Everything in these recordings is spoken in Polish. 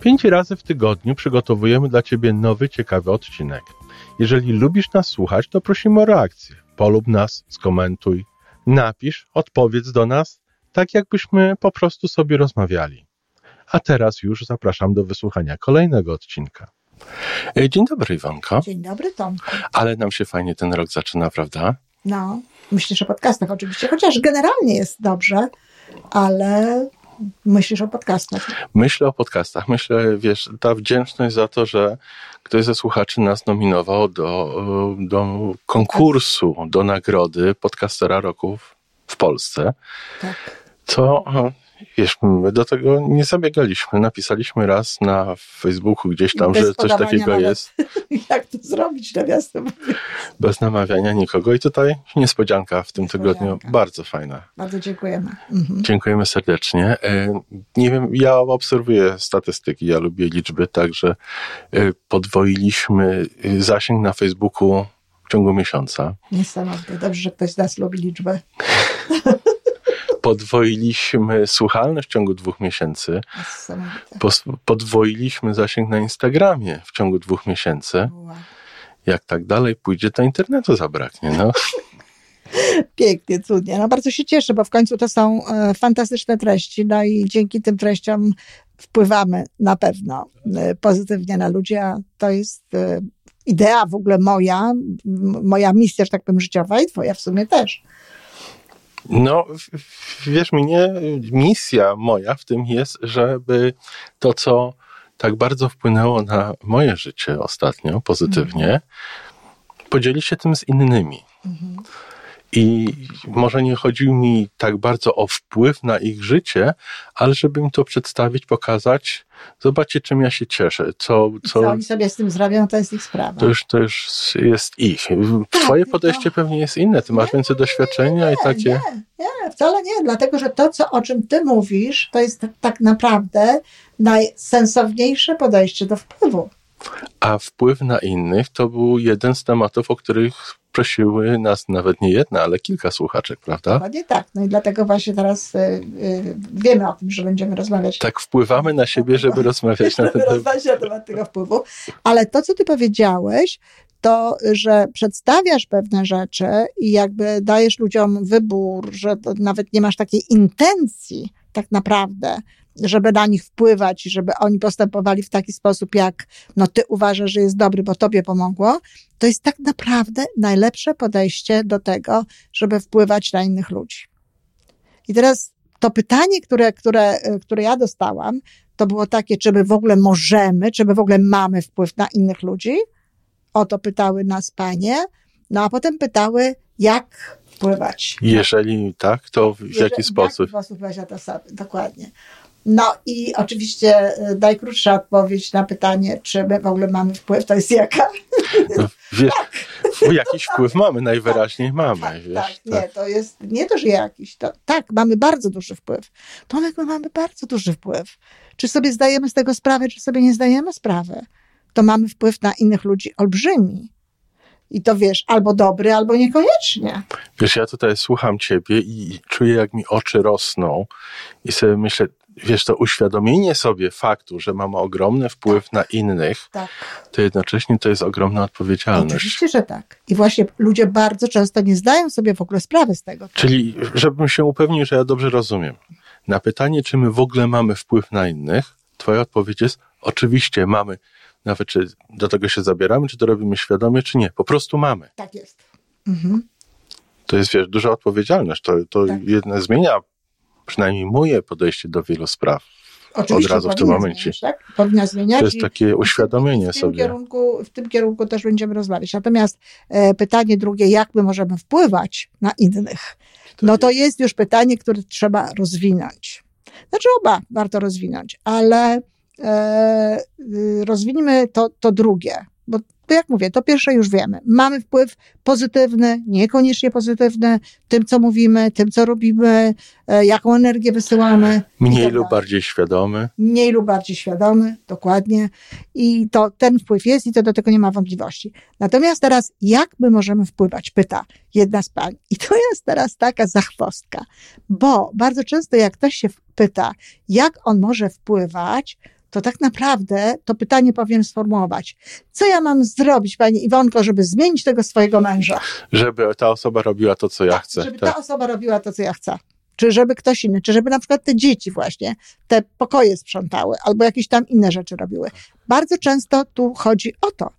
Pięć razy w tygodniu przygotowujemy dla Ciebie nowy, ciekawy odcinek. Jeżeli lubisz nas słuchać, to prosimy o reakcję. Polub nas, skomentuj, napisz, odpowiedz do nas, tak jakbyśmy po prostu sobie rozmawiali. A teraz już zapraszam do wysłuchania kolejnego odcinka. E, Dzień dobry, Iwanko. Dzień dobry, Tomku. Ale nam się fajnie ten rok zaczyna, prawda? No, myślisz o podcastach oczywiście, chociaż generalnie jest dobrze, ale myślisz o podcastach. Myślę o podcastach. Myślę, wiesz, ta wdzięczność za to, że ktoś ze słuchaczy nas nominował do, do konkursu, do nagrody podcastera roku w- w Polsce. Tak. To, wiesz, my do tego nie zabiegaliśmy. Napisaliśmy raz na Facebooku gdzieś tam, że coś takiego nawet. jest, Jak to zrobić, nawiasem bez namawiania nikogo. I tutaj niespodzianka w tym Niespodzianka. tygodniu, bardzo fajna. Bardzo dziękujemy. Mhm. Dziękujemy serdecznie. E, Nie wiem, ja obserwuję statystyki, ja lubię liczby, także e, podwoiliśmy e, zasięg na Facebooku w ciągu miesiąca. Niesamowite. Dobrze, że ktoś z nas lubi liczbę. Podwoiliśmy słuchalność w ciągu dwóch miesięcy. Podwoiliśmy zasięg na Instagramie w ciągu dwóch miesięcy. Jak tak dalej pójdzie, to internetu zabraknie. No. Pięknie, cudnie. No bardzo się cieszę, bo w końcu to są e, fantastyczne treści, no i dzięki tym treściom wpływamy na pewno e, pozytywnie na ludzi, a to jest e, idea w ogóle moja, moja misja, że tak powiem, życiowa i twoja w sumie też. No, wierz mi, nie, misja moja w tym jest, żeby to, co tak bardzo wpłynęło na moje życie ostatnio pozytywnie, podzielić się tym z innymi. I może nie chodzi mi tak bardzo o wpływ na ich życie, ale żeby im to przedstawić, pokazać, zobaczcie, czym ja się cieszę, co, Co co, oni sobie z tym zrobią, to jest ich sprawa. to już, to już jest ich. Twoje to- podejście pewnie jest inne, ty masz więcej doświadczenia i takie... Nie, nie, wcale nie, dlatego że to, co, o czym ty mówisz, to jest tak naprawdę najsensowniejsze podejście do wpływu. A wpływ na innych to był jeden z tematów, o których prosiły nas nawet nie jedna, ale kilka słuchaczek, prawda? Dokładnie tak. No i dlatego właśnie teraz y, y, wiemy o tym, że będziemy rozmawiać. Tak wpływamy na siebie, żeby rozmawiać na ten Żeby temat. rozmawiać na temat tego wpływu. Ale to, co ty powiedziałeś, to, że przedstawiasz pewne rzeczy i jakby dajesz ludziom wybór, że to nawet nie masz takiej intencji tak naprawdę, żeby na nich wpływać i żeby oni postępowali w taki sposób, jak no ty uważasz, że jest dobry, bo tobie pomogło, to jest tak naprawdę najlepsze podejście do tego, żeby wpływać na innych ludzi. I teraz to pytanie, które, które, które ja dostałam, to było takie, czy my w ogóle możemy, czy my w ogóle mamy wpływ na innych ludzi? O to pytały nas panie. No a potem pytały, jak wpływać. Jeżeli tak, to w Jeżeli- jaki sposób? W jaki sposób to sobie, dokładnie. No i oczywiście y, najkrótsza odpowiedź na pytanie, czy my w ogóle mamy wpływ, to jest jaka? No, wiesz, jakiś wpływ mamy, najwyraźniej mamy. Tak, wiesz, tak, nie, to jest nie to, że jakiś, to, tak, mamy bardzo duży wpływ. Tomek, my mamy bardzo duży wpływ. Czy sobie zdajemy z tego sprawę, czy sobie nie zdajemy sprawy, to mamy wpływ na innych ludzi olbrzymi. I to wiesz, albo dobry, albo niekoniecznie. Wiesz, ja tutaj słucham ciebie i czuję, jak mi oczy rosną i sobie myślę, wiesz, to uświadomienie sobie faktu, że mamy ogromny wpływ na innych, Tak. to jednocześnie to jest ogromna odpowiedzialność. Oczywiście, że tak. I właśnie ludzie bardzo często nie zdają sobie w ogóle sprawy z tego. Czyli, żebym się upewnił, że ja dobrze rozumiem. Na pytanie, czy my w ogóle mamy wpływ na innych, twoja odpowiedź jest, oczywiście mamy. Nawet czy do tego się zabieramy, czy to robimy świadomie, czy nie. Po prostu mamy. Tak jest. Mhm. To jest, wiesz, duża odpowiedzialność. To, to Tak. jedno zmienia przynajmniej moje podejście do wielu spraw. Oczywiście razu w tym momencie. Zmieniać, tak? Powinna zmieniać. To jest takie uświadomienie w tym sobie. Kierunku, w tym kierunku też będziemy rozmawiać. Natomiast e, pytanie drugie, jak my możemy wpływać na innych? No to jest już pytanie, które trzeba rozwinąć. Znaczy oba warto rozwinąć, ale e, y, rozwiniemy to, to drugie, bo to jak mówię, to pierwsze już wiemy. Mamy wpływ pozytywny, niekoniecznie pozytywny, tym co mówimy, tym co robimy, e, jaką energię wysyłamy. Mniej tak lub bardziej świadomy. Mniej lub bardziej świadomy, dokładnie. I to ten wpływ jest i to do tego nie ma wątpliwości. Natomiast teraz, jak my możemy wpływać? Pyta jedna z pań. I to jest teraz taka zachwostka, bo bardzo często jak ktoś się pyta, jak on może wpływać, to tak naprawdę to pytanie powinien sformułować. Co ja mam zrobić, Pani Iwonko, żeby zmienić tego swojego męża? Żeby ta osoba robiła to, co ja tak, chcę. Żeby tak. ta osoba robiła to, co ja chcę. Czy żeby ktoś inny, czy żeby na przykład te dzieci właśnie, te pokoje sprzątały, albo jakieś tam inne rzeczy robiły. Bardzo często tu chodzi o to.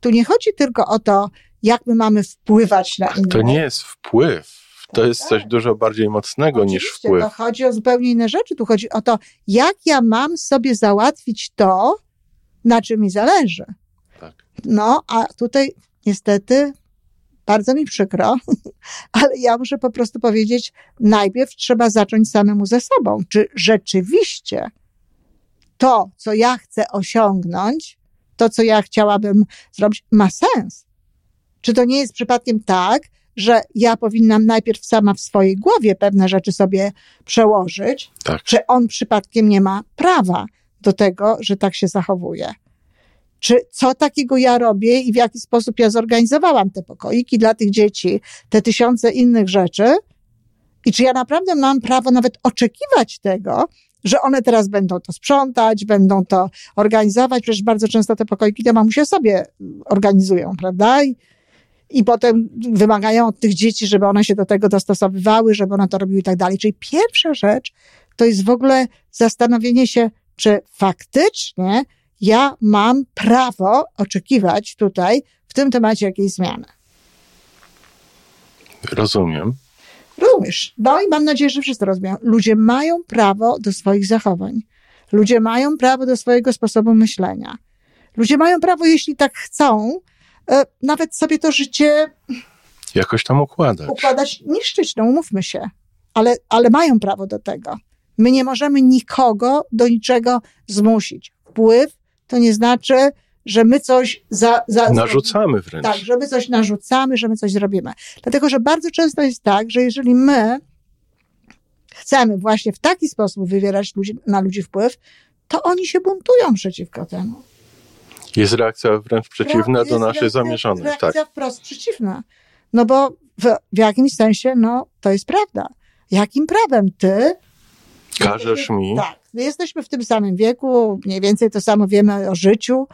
Tu nie chodzi tylko o to, jak my mamy wpływać na innych. To nie jest wpływ to jest coś tak. dużo bardziej mocnego Oczywiście, niż wpływ. To chodzi o zupełnie inne rzeczy. Tu chodzi o to, jak ja mam sobie załatwić to, na czym mi zależy. Tak. No, a tutaj niestety bardzo mi przykro, ale ja muszę po prostu powiedzieć, najpierw trzeba zacząć samemu ze sobą. Czy rzeczywiście to, co ja chcę osiągnąć, to, co ja chciałabym zrobić, ma sens? Czy to nie jest przypadkiem tak, że ja powinnam najpierw sama w swojej głowie pewne rzeczy sobie przełożyć, tak. czy on przypadkiem nie ma prawa do tego, że tak się zachowuje. Czy co takiego ja robię i w jaki sposób ja zorganizowałam te pokoiki dla tych dzieci, te tysiące innych rzeczy, i czy ja naprawdę mam prawo nawet oczekiwać tego, że one teraz będą to sprzątać, będą to organizować. Przecież bardzo często te pokoiki te mamusie sobie organizują, prawda? I i potem wymagają od tych dzieci, żeby one się do tego dostosowywały, żeby one to robiły i tak dalej. Czyli pierwsza rzecz to jest w ogóle zastanowienie się, czy faktycznie ja mam prawo oczekiwać tutaj w tym temacie jakiejś zmiany. Rozumiem. Rozumiesz. No i mam nadzieję, że wszyscy rozumieją. Ludzie mają prawo do swoich zachowań. Ludzie mają prawo do swojego sposobu myślenia. Ludzie mają prawo, jeśli tak chcą, nawet sobie to życie jakoś tam układać. Układać, niszczyć, no umówmy się. Ale, ale mają prawo do tego. My nie możemy nikogo do niczego zmusić. Wpływ to nie znaczy, że my coś za, za, narzucamy wręcz. Tak, że my coś narzucamy, że my coś zrobimy. Dlatego, że bardzo często jest tak, że jeżeli my chcemy właśnie w taki sposób wywierać ludzi, na ludzi wpływ, to oni się buntują przeciwko temu. Jest reakcja wręcz przeciwna do naszej zamierzonej. Reakcja tak. wprost przeciwna. No bo w, w jakimś sensie, no, to jest prawda. Jakim prawem ty Każesz mi. Tak. Jesteśmy w tym samym wieku, mniej więcej to samo wiemy o życiu.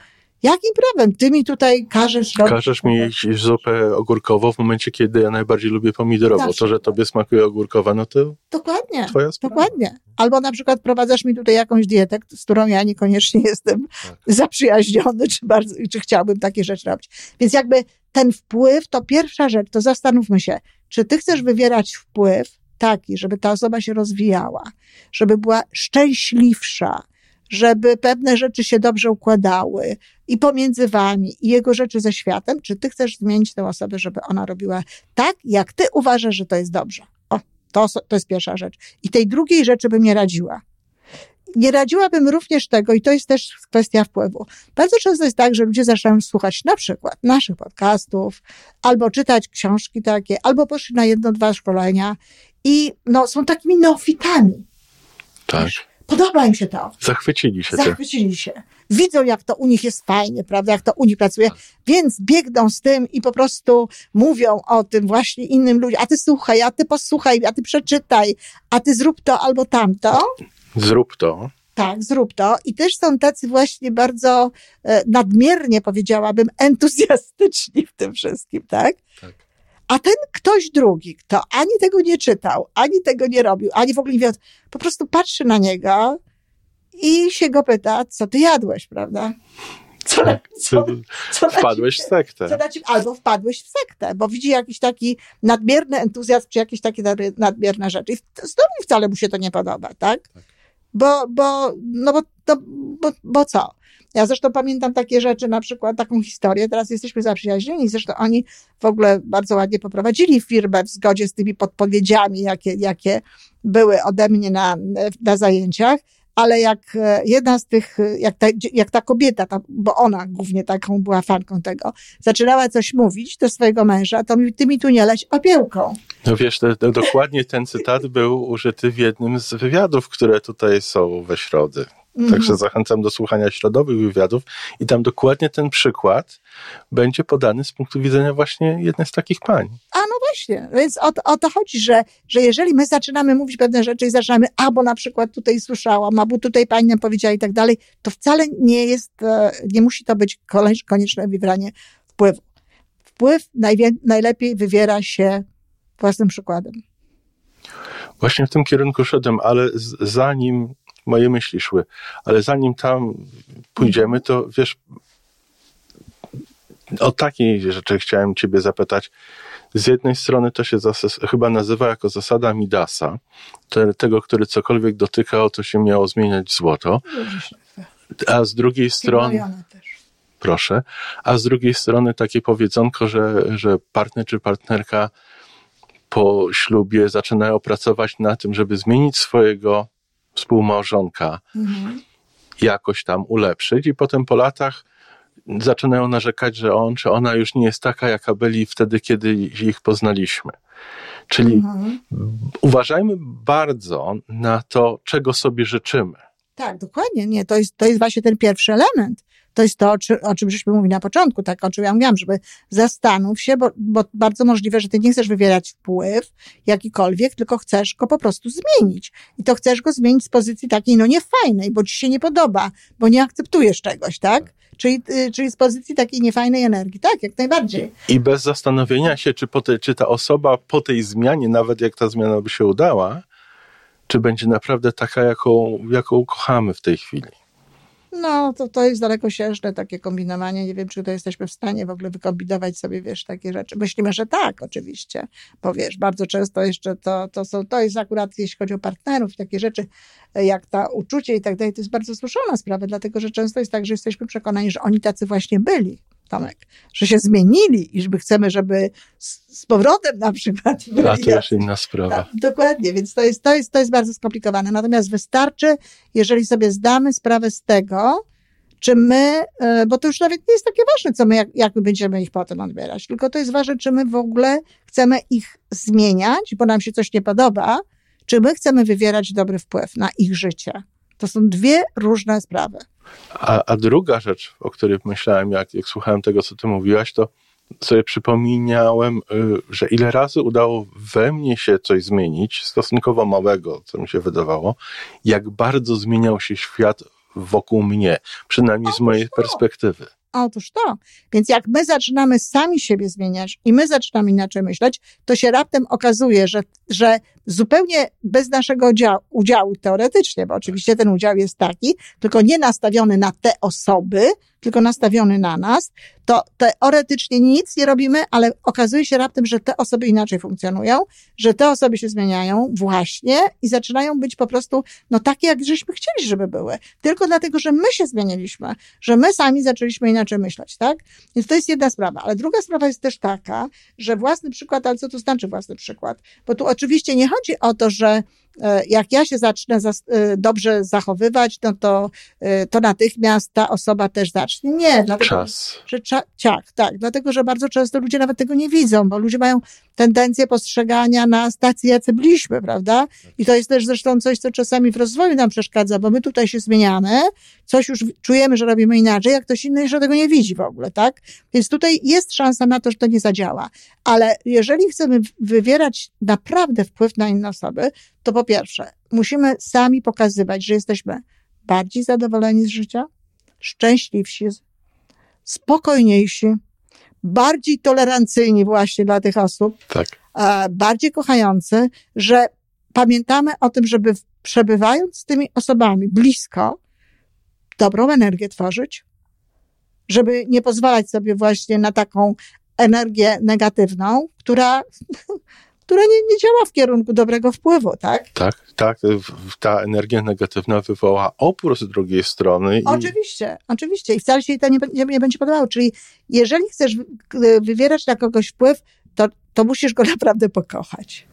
Jakim prawem ty mi tutaj każesz robić? Każesz mi jeść zupę ogórkową w momencie, kiedy ja najbardziej lubię pomidorową. To, że tobie smakuje ogórkowa, no to Dokładnie. Twoja sprawa. Dokładnie. Albo na przykład prowadzasz mi tutaj jakąś dietę, z którą ja niekoniecznie jestem tak. zaprzyjaźniony, czy, bardzo, czy chciałbym takie rzeczy robić. Więc jakby ten wpływ, to pierwsza rzecz, to zastanówmy się, czy ty chcesz wywierać wpływ taki, żeby ta osoba się rozwijała, żeby była szczęśliwsza, żeby pewne rzeczy się dobrze układały i pomiędzy wami, i jego rzeczy ze światem, czy ty chcesz zmienić tę osobę, żeby ona robiła tak, jak ty uważasz, że to jest dobrze. O, to, to jest pierwsza rzecz. I tej drugiej rzeczy bym nie radziła. Nie radziłabym również tego, i to jest też kwestia wpływu. Bardzo często jest tak, że ludzie zaczynają słuchać na przykład naszych podcastów, albo czytać książki takie, albo poszli na jedno, dwa szkolenia i no, są takimi neofitami. Tak. Podoba im się to. Zachwycili się. Zachwycili się. Widzą, jak to u nich jest fajnie, prawda, jak to u nich pracuje, więc biegną z tym i po prostu mówią o tym właśnie innym ludziom. A ty słuchaj, a ty posłuchaj, a ty przeczytaj, a ty zrób to albo tamto. Zrób to. Tak, zrób to. I też są tacy właśnie bardzo e, nadmiernie, powiedziałabym, entuzjastyczni w tym wszystkim, tak? Tak. A ten ktoś drugi, kto ani tego nie czytał, ani tego nie robił, ani w ogóle nie wie, po prostu patrzy na niego i się go pyta, co ty jadłeś, prawda? Co, tak, co, co wpadłeś w sektę. Co albo wpadłeś w sektę, bo widzi jakiś taki nadmierny entuzjazm, czy jakieś takie nadmierne rzeczy. I znowu wcale mu się to nie podoba, tak? tak. Bo, bo, no bo, to, bo, bo co? Ja zresztą pamiętam takie rzeczy, na przykład taką historię, teraz jesteśmy zaprzyjaźnieni, zresztą oni w ogóle bardzo ładnie poprowadzili firmę w zgodzie z tymi podpowiedziami, jakie, jakie były ode mnie na, na zajęciach, ale jak e, jedna z tych, e, jak ta, jak ta kobieta, ta, bo ona głównie taką była fanką tego, zaczynała coś mówić do swojego męża, to mi, ty mi tu nie leć opiełką. No wiesz, to, to dokładnie ten cytat był użyty w jednym z wywiadów, które tutaj są we środy. Mhm. Także zachęcam do słuchania środowych wywiadów i tam dokładnie ten przykład będzie podany z punktu widzenia właśnie jednej z takich pań. A no właśnie, więc o, o to chodzi, że, że jeżeli my zaczynamy mówić pewne rzeczy i zaczynamy, a bo na przykład tutaj słyszałam, a bo tutaj pani nam powiedziała i tak dalej, to wcale nie jest, e, nie musi to być konieczne wywieranie wpływu. Wpływ najlepiej wywiera się własnym przykładem. Właśnie w tym kierunku szedłem, ale zanim moje myśli szły. Ale zanim tam pójdziemy, to wiesz, o takiej rzeczy chciałem Ciebie zapytać. Z jednej strony to się chyba nazywa jako zasada Midasa, te, tego, który cokolwiek dotykał, to się miało zmieniać w złoto. A z drugiej strony. Proszę. A z drugiej strony takie powiedzonko, że, że partner czy partnerka po ślubie zaczynają pracować na tym, żeby zmienić swojego współmałżonka mhm. jakoś tam ulepszyć i potem po latach zaczynają narzekać, że on czy ona już nie jest taka, jaka byli wtedy, kiedy ich poznaliśmy. Czyli mhm. uważajmy bardzo na to, czego sobie życzymy. Tak, dokładnie. Nie, to jest, to jest właśnie ten pierwszy element. To jest to, o, czy, o czym żeśmy mówili na początku, tak, o czym ja mówiłam, żeby zastanów się, bo, bo bardzo możliwe, że ty nie chcesz wywierać wpływ jakikolwiek, tylko chcesz go po prostu zmienić. I to chcesz go zmienić z pozycji takiej, no niefajnej, bo ci się nie podoba, bo nie akceptujesz czegoś, tak? Czyli, y, czyli z pozycji takiej niefajnej energii, tak, jak najbardziej. I bez zastanowienia się, czy, po te, czy ta osoba po tej zmianie, nawet jak ta zmiana by się udała, czy będzie naprawdę taka, jaką, jaką kochamy w tej chwili. No, to, to jest dalekosiężne takie kombinowanie. Nie wiem, czy to jesteśmy w stanie w ogóle wykombinować sobie, wiesz, takie rzeczy. Myślimy, że tak, oczywiście, bo wiesz, bardzo często jeszcze to, to, są, to jest akurat, jeśli chodzi o partnerów, takie rzeczy, jak ta uczucie i tak dalej, to jest bardzo złożona sprawa, dlatego, że często jest tak, że jesteśmy przekonani, że oni tacy właśnie byli. Tomek, że się zmienili i żeby chcemy, żeby z, z powrotem na przykład. A to już inna sprawa. Tak, dokładnie, więc to jest, to, jest, to jest bardzo skomplikowane. Natomiast wystarczy, jeżeli sobie zdamy sprawę z tego, czy my, e, bo to już nawet nie jest takie ważne, co my, jak, jak my będziemy ich potem odbierać, tylko to jest ważne, czy my w ogóle chcemy ich zmieniać, bo nam się coś nie podoba, czy my chcemy wywierać dobry wpływ na ich życie. To są dwie różne sprawy. A, a druga rzecz, o której myślałem, jak, jak słuchałem tego, co ty mówiłaś, to sobie przypomniałem, y, że ile razy udało we mnie się coś zmienić, stosunkowo małego, co mi się wydawało, jak bardzo zmieniał się świat wokół mnie, przynajmniej z mojej perspektywy. Otóż to. Więc jak my zaczynamy sami siebie zmieniać i my zaczynamy inaczej myśleć, to się raptem okazuje, że, że zupełnie bez naszego udziału, udziału teoretycznie, bo oczywiście ten udział jest taki, tylko nie nastawiony na te osoby, tylko nastawiony na nas, to teoretycznie nic nie robimy, ale okazuje się raptem, że te osoby inaczej funkcjonują, że te osoby się zmieniają właśnie i zaczynają być po prostu, no takie, jak żeśmy chcieli, żeby były. Tylko dlatego, że my się zmieniliśmy, że my sami zaczęliśmy inaczej myśleć, tak? Więc to jest jedna sprawa. Ale druga sprawa jest też taka, że własny przykład, ale co to znaczy własny przykład? Bo tu oczywiście nie chodzi o to, że jak ja się zacznę e, dobrze zachowywać, no to, e, to natychmiast ta osoba też zacznie. Nie, dlatego, Czas. że ciach, tak, dlatego, że bardzo często ludzie nawet tego nie widzą, bo ludzie mają tendencję postrzegania na stacji, jacy byliśmy, prawda? I to jest też zresztą coś, co czasami w rozwoju nam przeszkadza, bo my tutaj się zmieniamy, coś już czujemy, że robimy inaczej, jak ktoś inny jeszcze tego nie widzi w ogóle, tak? Więc tutaj jest szansa na to, że to nie zadziała. Ale jeżeli chcemy wywierać naprawdę wpływ na inne osoby, to po pierwsze, musimy sami pokazywać, że jesteśmy bardziej zadowoleni z życia, szczęśliwsi, spokojniejsi, bardziej tolerancyjni właśnie dla tych osób, tak. bardziej kochający, że pamiętamy o tym, żeby przebywając z tymi osobami blisko, dobrą energię tworzyć, żeby nie pozwalać sobie właśnie na taką energię negatywną, która która nie, nie działa w kierunku dobrego wpływu, tak? Tak, tak. Ta energia negatywna wywoła opór z drugiej strony. I... Oczywiście, oczywiście. I wcale się to nie, nie, nie będzie podobało. Czyli jeżeli chcesz wywierać na kogoś wpływ, to, to musisz go naprawdę pokochać.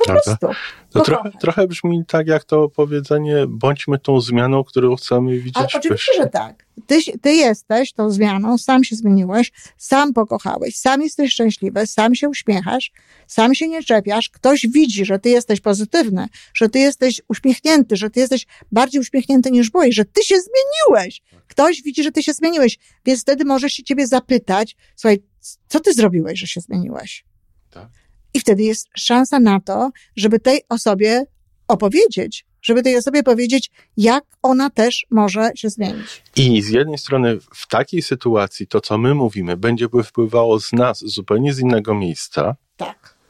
Po Prawda? prostu. To trochę, trochę brzmi tak jak to powiedzenie, bądźmy tą zmianą, którą chcemy widzieć. Ale oczywiście, że tak. Ty, ty jesteś tą zmianą, sam się zmieniłeś, sam pokochałeś, sam jesteś szczęśliwy, sam się uśmiechasz, sam się nie czepiasz, ktoś widzi, że ty jesteś pozytywny, że ty jesteś uśmiechnięty, że ty jesteś bardziej uśmiechnięty niż byłeś, że ty się zmieniłeś. Ktoś widzi, że ty się zmieniłeś, więc wtedy możesz się ciebie zapytać, słuchaj, co ty zrobiłeś, że się zmieniłeś? Tak. I wtedy jest szansa na to, żeby tej osobie opowiedzieć, żeby tej osobie powiedzieć, jak ona też może się zmienić. I z jednej strony w takiej sytuacji to, co my mówimy, będzie wpływało z nas zupełnie z innego miejsca. Tak.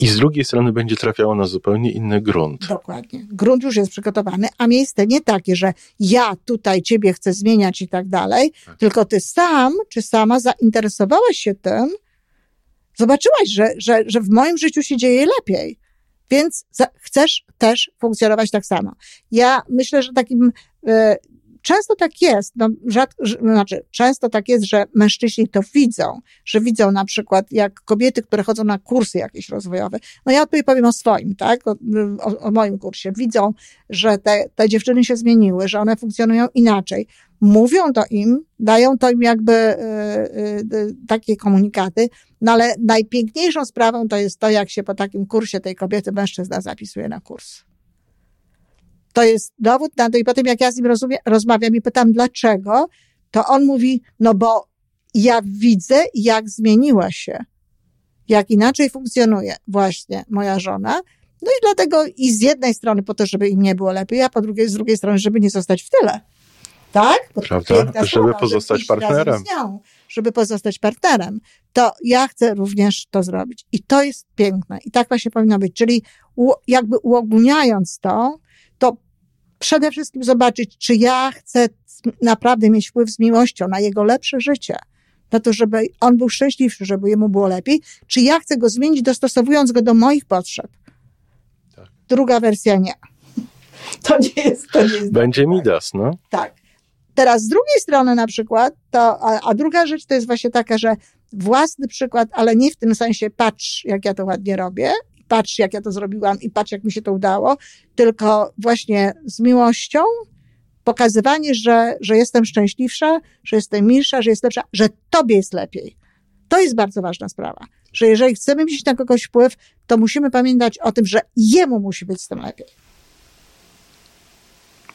I z drugiej strony będzie trafiało na zupełnie inny grunt. Dokładnie. Grunt już jest przygotowany, a miejsce nie takie, że ja tutaj ciebie chcę zmieniać i tak dalej, tak. tylko ty sam czy sama zainteresowałaś się tym, zobaczyłaś, że, że, że w moim życiu się dzieje lepiej. Więc chcesz też funkcjonować tak samo. Ja myślę, że takim e, często tak jest, no, rzad, znaczy, często tak jest, że mężczyźni to widzą, że widzą na przykład jak kobiety, które chodzą na kursy jakieś rozwojowe. No ja tutaj powiem o swoim, tak, o, o, o moim kursie. Widzą, że te, te dziewczyny się zmieniły, że one funkcjonują inaczej. Mówią to im, dają to im jakby y, y, takie komunikaty, no ale najpiękniejszą sprawą to jest to, jak się po takim kursie tej kobiety mężczyzna zapisuje na kurs. To jest dowód na to i potem jak ja z nim rozumie, rozmawiam i pytam dlaczego, to on mówi, no bo ja widzę, jak zmieniła się, jak inaczej funkcjonuje właśnie moja żona. No i dlatego i z jednej strony po to, żeby im nie było lepiej, a po drugiej, z drugiej strony, żeby nie zostać w tyle. Tak? Prawda? Żeby sprawa, pozostać żeby partnerem. Nią, żeby pozostać partnerem. To ja chcę również to zrobić. I to jest piękne. I tak właśnie powinno być. Czyli jakby uogólniając to, to przede wszystkim zobaczyć, czy ja chcę naprawdę mieć wpływ z miłością na jego lepsze życie, na to, żeby on był szczęśliwszy, żeby jemu było lepiej, czy ja chcę go zmienić, dostosowując go do moich potrzeb. Tak. Druga wersja nie. To nie jest, to nie jest. Będzie Midas, no. Tak. Teraz z drugiej strony na przykład, to, a, a druga rzecz to jest właśnie taka, że własny przykład, ale nie w tym sensie patrz, jak ja to ładnie robię, patrz, jak ja to zrobiłam i patrz, jak mi się to udało, tylko właśnie z miłością pokazywanie, że, że jestem szczęśliwsza, że jestem milsza, że jest lepsza, że tobie jest lepiej. To jest bardzo ważna sprawa. Że jeżeli chcemy mieć na kogoś wpływ, to musimy pamiętać o tym, że jemu musi być z tym lepiej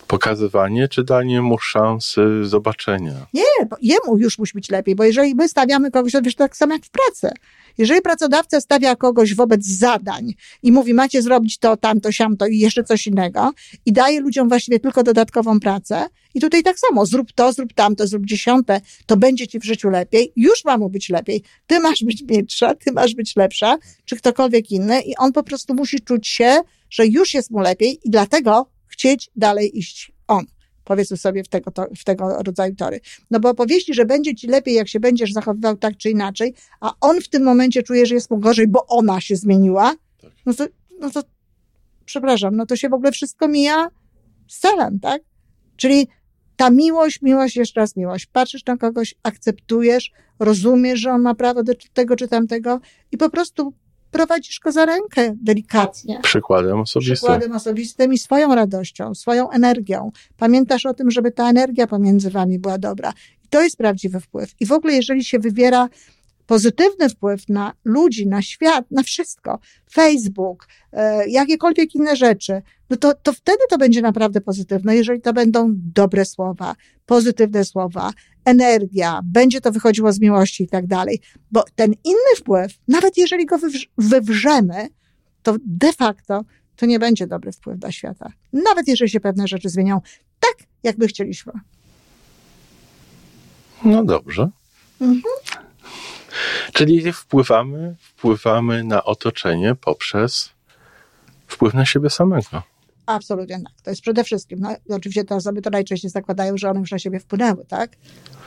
pokazywanie, czy danie mu szansy zobaczenia? Nie, jemu już musi być lepiej, bo jeżeli my stawiamy kogoś, to wiesz, tak samo jak w pracy. Jeżeli pracodawca stawia kogoś wobec zadań i mówi, macie zrobić to, tamto, siamto i jeszcze coś innego i daje ludziom właściwie tylko dodatkową pracę i tutaj tak samo, zrób to, zrób tamto, zrób dziesiąte, to będzie ci w życiu lepiej, już ma mu być lepiej, ty masz być milsza, ty masz być lepsza, czy ktokolwiek inny i on po prostu musi czuć się, że już jest mu lepiej i dlatego chcieć dalej iść on. Powiedzmy sobie w tego, to, w tego rodzaju tory. No bo opowieści, że będzie ci lepiej, jak się będziesz zachowywał tak czy inaczej, a on w tym momencie czuje, że jest mu gorzej, bo ona się zmieniła, tak. no to, no to przepraszam, no to się w ogóle wszystko mija z celem, tak? Czyli ta miłość, miłość, jeszcze raz miłość. Patrzysz na kogoś, akceptujesz, rozumiesz, że on ma prawo do tego czy tamtego i po prostu prowadzisz go za rękę delikatnie. Przykładem osobistym. Przykładem osobistym i swoją radością, swoją energią. Pamiętasz o tym, żeby ta energia pomiędzy wami była dobra. I to jest prawdziwy wpływ. I w ogóle, jeżeli się wywiera pozytywny wpływ na ludzi, na świat, na wszystko, Facebook, e, jakiekolwiek inne rzeczy, no to, to wtedy to będzie naprawdę pozytywne, jeżeli to będą dobre słowa, pozytywne słowa, energia, będzie to wychodziło z miłości i tak dalej. Bo ten inny wpływ, nawet jeżeli go wywrzemy, to de facto to nie będzie dobry wpływ dla świata. Nawet jeżeli się pewne rzeczy zmienią tak, jak by chcieliśmy. No dobrze. Mhm. Czyli wpływamy, wpływamy na otoczenie poprzez wpływ na siebie samego. Absolutnie tak. To jest przede wszystkim. No, oczywiście te osoby to najczęściej zakładają, że one już na siebie wpłynęły, tak?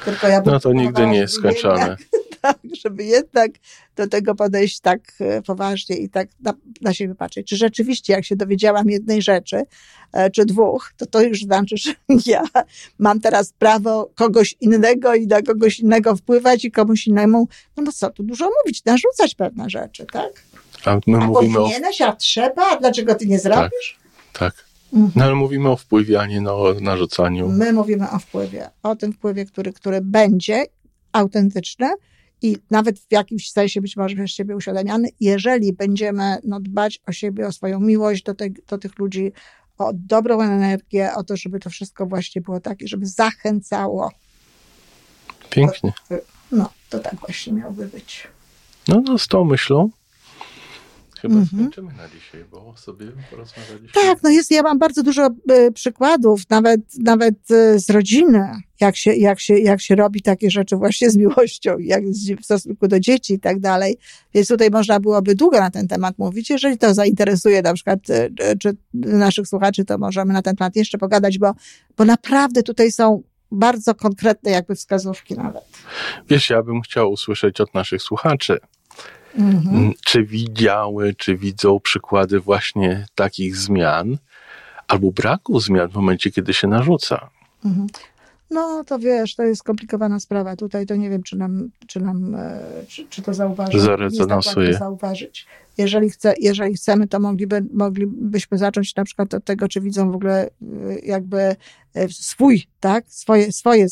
Tylko ja no to nigdy nie jest skończone. Tak, żeby jednak do tego podejść tak e, poważnie i tak na, na siebie patrzeć. Czy rzeczywiście, jak się dowiedziałam jednej rzeczy, e, czy dwóch, to to już znaczy, że ja mam teraz prawo kogoś innego i na kogoś innego wpływać i komuś innemu, no, no co tu dużo mówić, narzucać pewne rzeczy, tak? A my A mówimy o... powinieneś, a trzeba, a dlaczego ty nie zrobisz? Tak. Mhm. No ale mówimy o wpływie, a nie no, o narzucaniu. My mówimy o wpływie, o tym wpływie, który, który będzie autentyczny i nawet w jakimś sensie być może przez siebie uświadamiany, jeżeli będziemy no, dbać o siebie, o swoją miłość do, te, do tych ludzi, o dobrą energię, o to, żeby to wszystko właśnie było takie, żeby zachęcało. Pięknie. No, to tak właśnie miałoby być. No, no z tą myślą chyba Mhm. skończymy na dzisiaj, bo sobie porozmawialiśmy. Tak, no jest, ja mam bardzo dużo y, przykładów, nawet, nawet y, z rodziny, jak się, jak, się, jak się robi takie rzeczy właśnie z miłością, jak z, w stosunku do dzieci i tak dalej. Więc tutaj można byłoby długo na ten temat mówić. Jeżeli to zainteresuje na przykład y, czy naszych słuchaczy, to możemy na ten temat jeszcze pogadać, bo, bo naprawdę tutaj są bardzo konkretne jakby wskazówki nawet. Wiesz, ja bym chciał usłyszeć od naszych słuchaczy, Mhm. m, czy widziały, czy widzą przykłady właśnie takich zmian albo braku zmian w momencie, kiedy się narzuca. Mhm. No to wiesz, to jest skomplikowana sprawa. Tutaj to nie wiem, czy nam, czy, nam, e, czy, czy to zauważy. Zarezonansuje. Tak łatwo zauważyć. Jeżeli, chce, jeżeli chcemy, to mogliby, moglibyśmy zacząć na przykład od tego, czy widzą w ogóle e, jakby e, swój, tak, swoje, swoje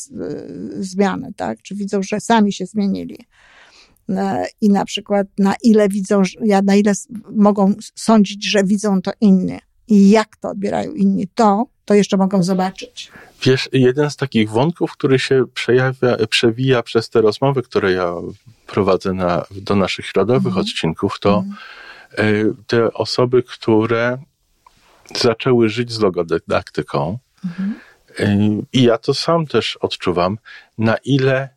zmiany, tak, czy widzą, że sami się zmienili. E, I na przykład na ile widzą, ja- na ile mogą sądzić, że widzą to inni i jak to odbierają inni, to, to jeszcze mogą zobaczyć. Wiesz, jeden z takich wątków, który się przejawia, przewija przez te rozmowy, które ja prowadzę na, do naszych środowych Mhm. odcinków, to Mhm. y, te osoby, które zaczęły żyć z logodydaktyką, y, i ja to sam też odczuwam, na ile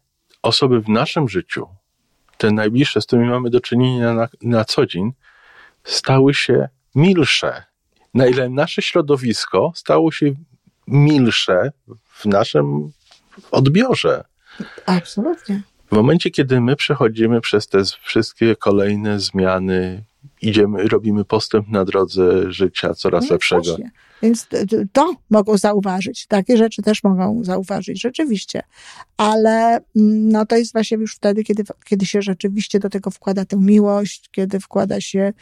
osoby w naszym życiu, te najbliższe, z którymi mamy do czynienia na, na co dzień, stały się milsze. Na ile nasze środowisko stało się milsze w naszym odbiorze. Absolutnie. W momencie, kiedy my przechodzimy przez te wszystkie kolejne zmiany, idziemy, robimy postęp na drodze życia coraz No lepszego. właśnie. Więc to mogą zauważyć. Takie rzeczy też mogą zauważyć, rzeczywiście. Ale mm, no, to jest właśnie już wtedy, kiedy, kiedy się rzeczywiście do tego wkłada tę miłość, kiedy wkłada się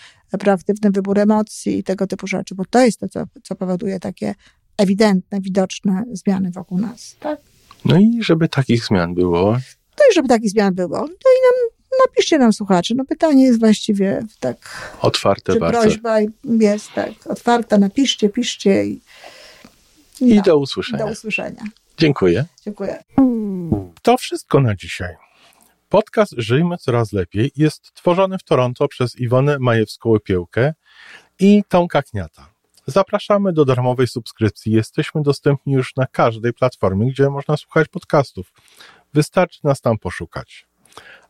proaktywny wybór emocji i tego typu rzeczy, bo to jest to, co, co powoduje takie ewidentne, widoczne zmiany wokół nas. Tak? No i żeby takich zmian było, No i żeby takich zmian było, to i nam, napiszcie nam słuchacze. No pytanie jest właściwie tak otwarte Czy bardzo. prośba jest tak otwarta, napiszcie, piszcie i, I no, do usłyszenia. do usłyszenia. Dziękuję. Dziękuję. To wszystko na dzisiaj. Podcast Żyjmy Coraz Lepiej jest tworzony w Toronto przez Iwonę Majewską-Opiełkę i Tomka Kniata. Zapraszamy do darmowej subskrypcji. Jesteśmy dostępni już na każdej platformie, gdzie można słuchać podcastów. Wystarczy nas tam poszukać.